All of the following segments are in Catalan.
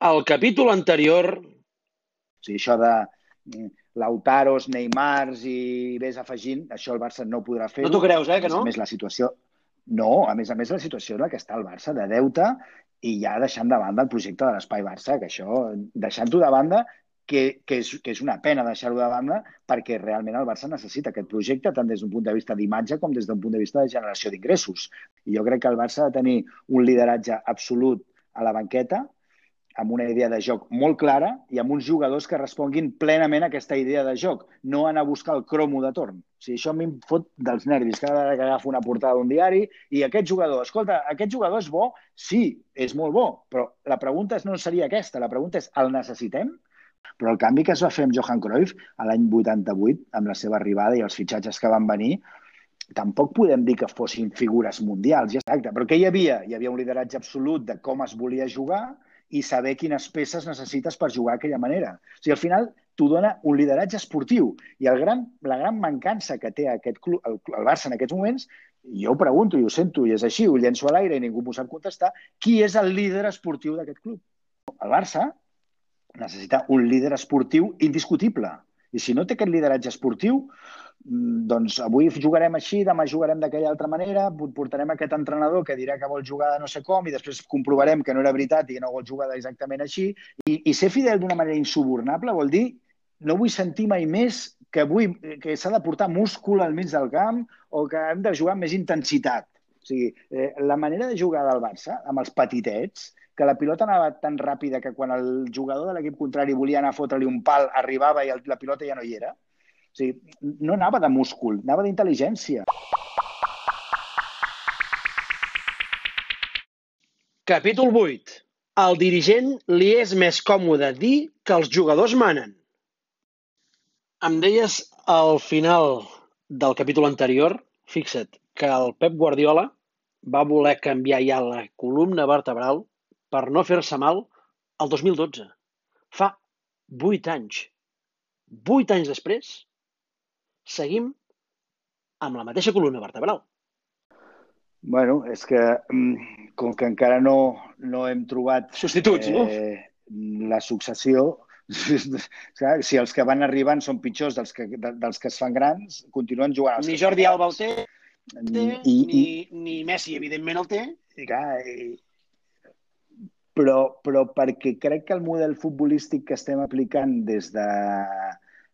Al capítol anterior... O sigui, això de mm, Lautaros, Neymars i vés afegint, això el Barça no podrà fer. No t'ho creus, eh, que no? A més, la situació... No, a més a més, la situació en la que està el Barça, de deute, i ja deixant de banda el projecte de l'Espai Barça, que això, deixant-ho de banda, que, que, és, que és una pena deixar-ho de banda perquè realment el Barça necessita aquest projecte tant des d'un punt de vista d'imatge com des d'un punt de vista de generació d'ingressos. I jo crec que el Barça ha de tenir un lideratge absolut a la banqueta, amb una idea de joc molt clara i amb uns jugadors que responguin plenament a aquesta idea de joc, no anar a buscar el cromo de torn. O sigui, això a mi em fot dels nervis cada vegada que agafo una portada d'un diari i aquest jugador, escolta, aquest jugador és bo? Sí, és molt bo, però la pregunta no seria aquesta, la pregunta és, el necessitem? Però el canvi que es va fer amb Johan Cruyff a l'any 88, amb la seva arribada i els fitxatges que van venir, tampoc podem dir que fossin figures mundials, ja exacte. Però què hi havia? Hi havia un lideratge absolut de com es volia jugar i saber quines peces necessites per jugar d'aquella manera. O sigui, al final t'ho dona un lideratge esportiu. I el gran, la gran mancança que té aquest club, el, el Barça en aquests moments, jo ho pregunto i ho sento i és així, ho llenço a l'aire i ningú m'ho sap contestar, qui és el líder esportiu d'aquest club? El Barça necessita un líder esportiu indiscutible. I si no té aquest lideratge esportiu, mm, doncs avui jugarem així, demà jugarem d'aquella altra manera, portarem aquest entrenador que dirà que vol jugar de no sé com i després comprovarem que no era veritat i que no vol jugar exactament així. I, i ser fidel d'una manera insubornable vol dir no vull sentir mai més que, vull, que s'ha de portar múscul al mig del camp o que hem de jugar amb més intensitat. O sigui, eh, la manera de jugar del Barça, amb els petitets, que la pilota anava tan ràpida que quan el jugador de l'equip contrari volia anar a fotre-li un pal, arribava i el, la pilota ja no hi era. O sigui, no anava de múscul, anava d'intel·ligència. Capítol 8. Al dirigent li és més còmode dir que els jugadors manen. Em deies al final del capítol anterior, fixa't, que el Pep Guardiola va voler canviar ja la columna vertebral per no fer-se mal el 2012. Fa vuit anys. Vuit anys després, seguim amb la mateixa columna vertebral. Bueno, és que mm, com que encara no, no hem trobat... Substituts, eh, no? La successió, si els que van arribant són pitjors dels que, dels que es fan grans, continuen jugant. Ni Jordi Alba el té, té I, ni, i, ni Messi, evidentment, el té. I, clar, i, però, però perquè crec que el model futbolístic que estem aplicant des de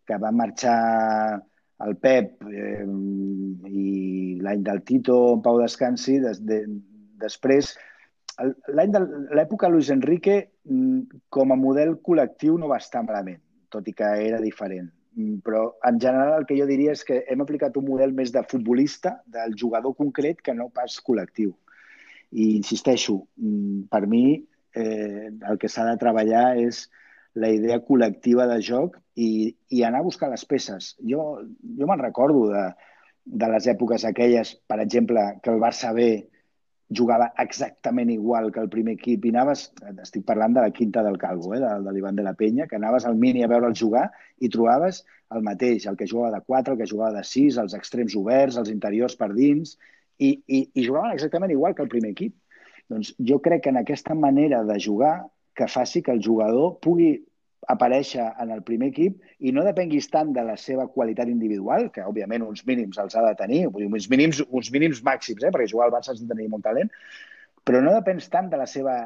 que va marxar el Pep eh, i l'any del Tito, en Pau Descansi, des, de, després, l'any de l'època Luis Enrique mm, com a model col·lectiu no va estar malament, tot i que era diferent. Mm, però en general el que jo diria és que hem aplicat un model més de futbolista, del jugador concret, que no pas col·lectiu. I insisteixo, mm, per mi eh, el que s'ha de treballar és la idea col·lectiva de joc i, i anar a buscar les peces. Jo, jo me'n recordo de, de les èpoques aquelles, per exemple, que el Barça B jugava exactament igual que el primer equip i anaves, estic parlant de la quinta del Calvo, eh, de, de l'Ivan de la Penya, que anaves al mini a veure'l jugar i trobaves el mateix, el que jugava de 4, el que jugava de 6, els extrems oberts, els interiors per dins, i, i, i jugaven exactament igual que el primer equip. Doncs jo crec que en aquesta manera de jugar que faci que el jugador pugui aparèixer en el primer equip i no depenguis tant de la seva qualitat individual, que òbviament uns mínims els ha de tenir, uns mínims, uns mínims màxims, eh? perquè jugar al Barça has de tenir molt talent, però no depens tant de la seva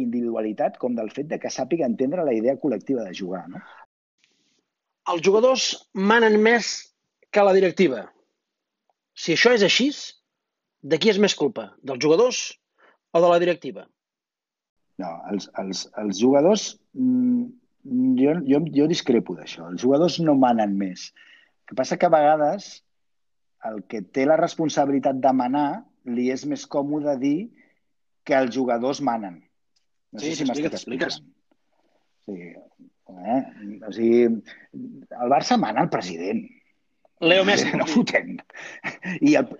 individualitat com del fet de que sàpiga entendre la idea col·lectiva de jugar. No? Els jugadors manen més que la directiva. Si això és així, de qui és més culpa? Dels jugadors o de la directiva? No, els, els, els jugadors, mm, jo, jo, jo discrepo d'això. Els jugadors no manen més. El que passa que a vegades el que té la responsabilitat de manar li és més còmode dir que els jugadors manen. No sí, sé si m'estic explicant. Sí, eh? o sigui, el Barça mana el president. Leo Messi. No fotem. I el,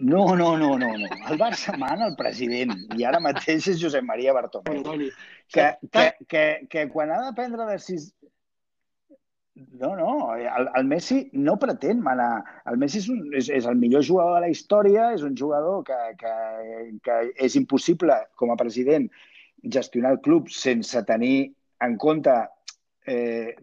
no, no, no, no, no. El Barça mana el president i ara mateix és Josep Maria Bartomeu. Que, que, que, que quan ha de prendre decisions... No, no, el, el Messi no pretén manar. El Messi és, un, és, és el millor jugador de la història, és un jugador que, que, que és impossible com a president gestionar el club sense tenir en compte eh,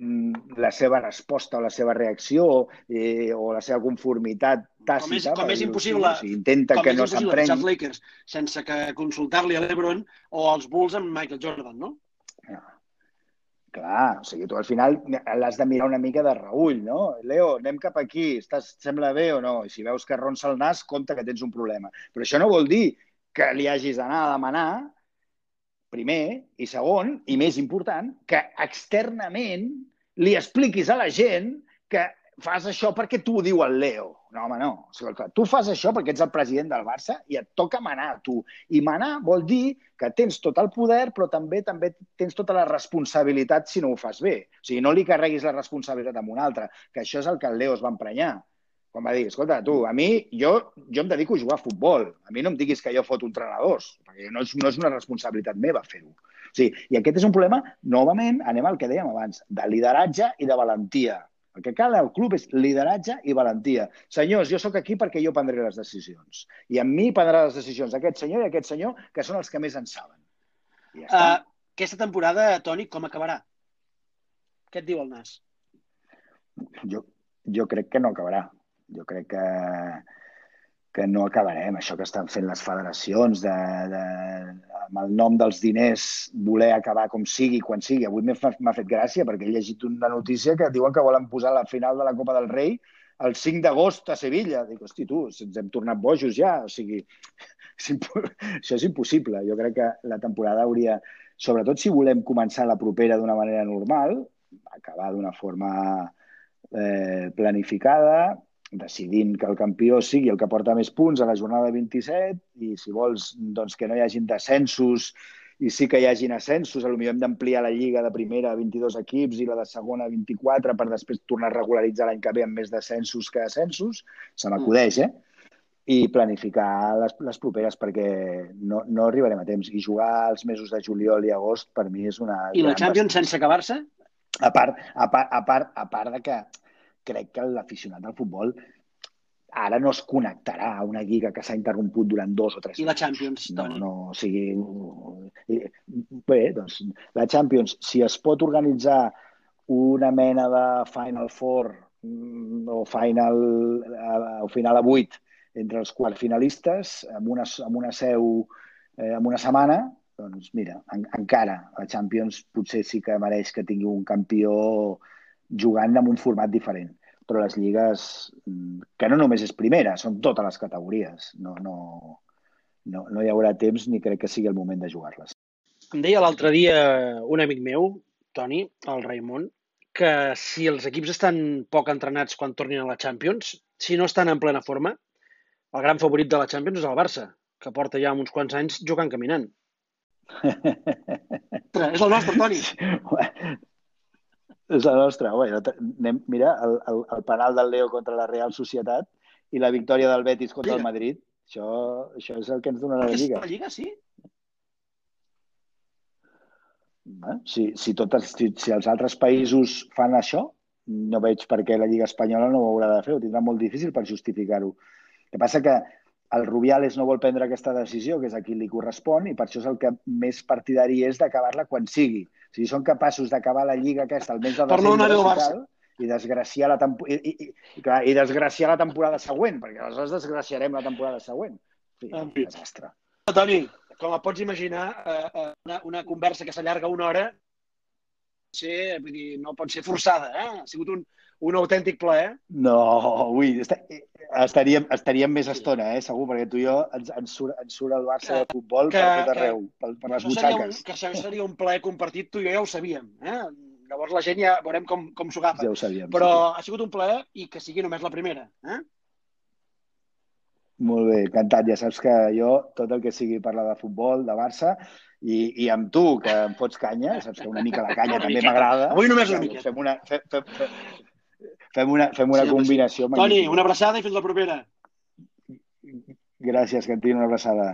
la seva resposta o la seva reacció eh, o la seva conformitat tàcita. Com és, com és impossible, si intenta com que és no s'emprengui. deixar els Lakers sense que consultar-li a l'Ebron o als Bulls amb Michael Jordan, no? Clar, o sigui, tu al final l'has de mirar una mica de reull, no? Leo, anem cap aquí, estàs, sembla bé o no? I si veus que ronsa el nas, compte que tens un problema. Però això no vol dir que li hagis d'anar a demanar, primer, i segon, i més important, que externament li expliquis a la gent que fas això perquè tu ho diu el Leo. No, home, no. O sigui, clar, tu fas això perquè ets el president del Barça i et toca manar tu. I manar vol dir que tens tot el poder, però també també tens tota la responsabilitat si no ho fas bé. O sigui, no li carreguis la responsabilitat a un altre, que això és el que el Leo es va emprenyar. Quan va dir, escolta, tu, a mi, jo, jo em dedico a jugar a futbol. A mi no em diguis que jo foto entrenadors, perquè no és, no és una responsabilitat meva fer-ho. O sigui, I aquest és un problema, novament, anem al que dèiem abans, de lideratge i de valentia. El que cal al club és lideratge i valentia. Senyors, jo sóc aquí perquè jo prendré les decisions. I amb mi prendrà les decisions aquest senyor i aquest senyor, que són els que més en saben. I ja està. Uh, aquesta temporada, Toni, com acabarà? Què et diu el Nas? Jo, jo crec que no acabarà. Jo crec que, que no acabarem. Això que estan fent les federacions de, de, amb el nom dels diners voler acabar com sigui, quan sigui. Avui m'ha fet gràcia perquè he llegit una notícia que diuen que volen posar la final de la Copa del Rei el 5 d'agost a Sevilla. Dic, hosti, tu, ens hem tornat bojos ja. O sigui, això és impossible. Jo crec que la temporada hauria, sobretot si volem començar la propera d'una manera normal, acabar d'una forma eh, planificada, decidint que el campió sigui el que porta més punts a la jornada 27 i si vols doncs, que no hi hagin descensos i sí que hi hagin ascensos, potser hem d'ampliar la lliga de primera a 22 equips i la de segona a 24 per després tornar a regularitzar l'any que ve amb més descensos que ascensos, se m'acudeix, eh? I planificar les, les properes perquè no, no arribarem a temps. I jugar els mesos de juliol i agost per mi és una... I la Champions sense acabar-se? a part, a, part, a, part, a part de que crec que l'aficionat del futbol ara no es connectarà a una lliga que s'ha interromput durant dos o tres I la. Champions, No, Toni? no, o sigui... Bé, doncs, la Champions, si es pot organitzar una mena de Final Four mm, o Final, eh, o final a 8 entre els quarts finalistes amb una, amb una seu eh, amb una setmana, doncs mira, en, encara la Champions potser sí que mereix que tingui un campió jugant en un format diferent. Però les lligues, mm, que no només és primera, són totes les categories. No, no, no, no hi haurà temps ni crec que sigui el moment de jugar-les. Em deia l'altre dia un amic meu, Toni, el Raimon, que si els equips estan poc entrenats quan tornin a la Champions, si no estan en plena forma, el gran favorit de la Champions és el Barça, que porta ja uns quants anys jugant caminant. És el nostre, Toni. És la nostra. Bé, anem, mira, el, el, el penal del Leo contra la Real Societat i la victòria del Betis contra el Lliga. Madrid. Això, això és el que ens donarà la Lliga. la Lliga, sí? Eh? Si, si, totes, si, si els altres països fan això, no veig per què la Lliga Espanyola no ho haurà de fer. Ho tindrà molt difícil per justificar-ho. El que passa que el Rubiales no vol prendre aquesta decisió, que és a qui li correspon, i per això és el que més partidari és d'acabar-la quan sigui. O sigui, són capaços d'acabar la Lliga aquesta al mes de no desembre Barça. cal, i desgraciar la tempo i, i, i, clar, i desgraciar la temporada següent, perquè aleshores desgraciarem la temporada següent. En fi, En fi. desastre. Toni, com et pots imaginar, eh, eh, una, una conversa que s'allarga una hora ser, vull dir, no pot ser forçada, eh? Ha sigut un, un autèntic plaer. No, ui, est estaríem, estaríem més estona, eh, segur, perquè tu i jo ens, ens, surt, ens surt el Barça de futbol que- per tot que- arreu, per, per les Això seria un, butxaques. que això seria un plaer compartit, tu i jo ja ho sabíem. Eh? Llavors la gent ja veurem com, com s'ho agafa. Ja ho sabíem. Però sí. ha sigut un plaer i que sigui només la primera. Eh? Molt bé, encantat. Ja saps que jo, tot el que sigui parlar de futbol, de Barça, i, i amb tu, que em fots canya, saps que una mica la canya també m'agrada. Avui només una miqueta. Fem una, fem, fem, fem, una, fem una Sí, combinació Toni, magnífica. una abraçada i fins la propera. Gràcies, Cantina, una abraçada.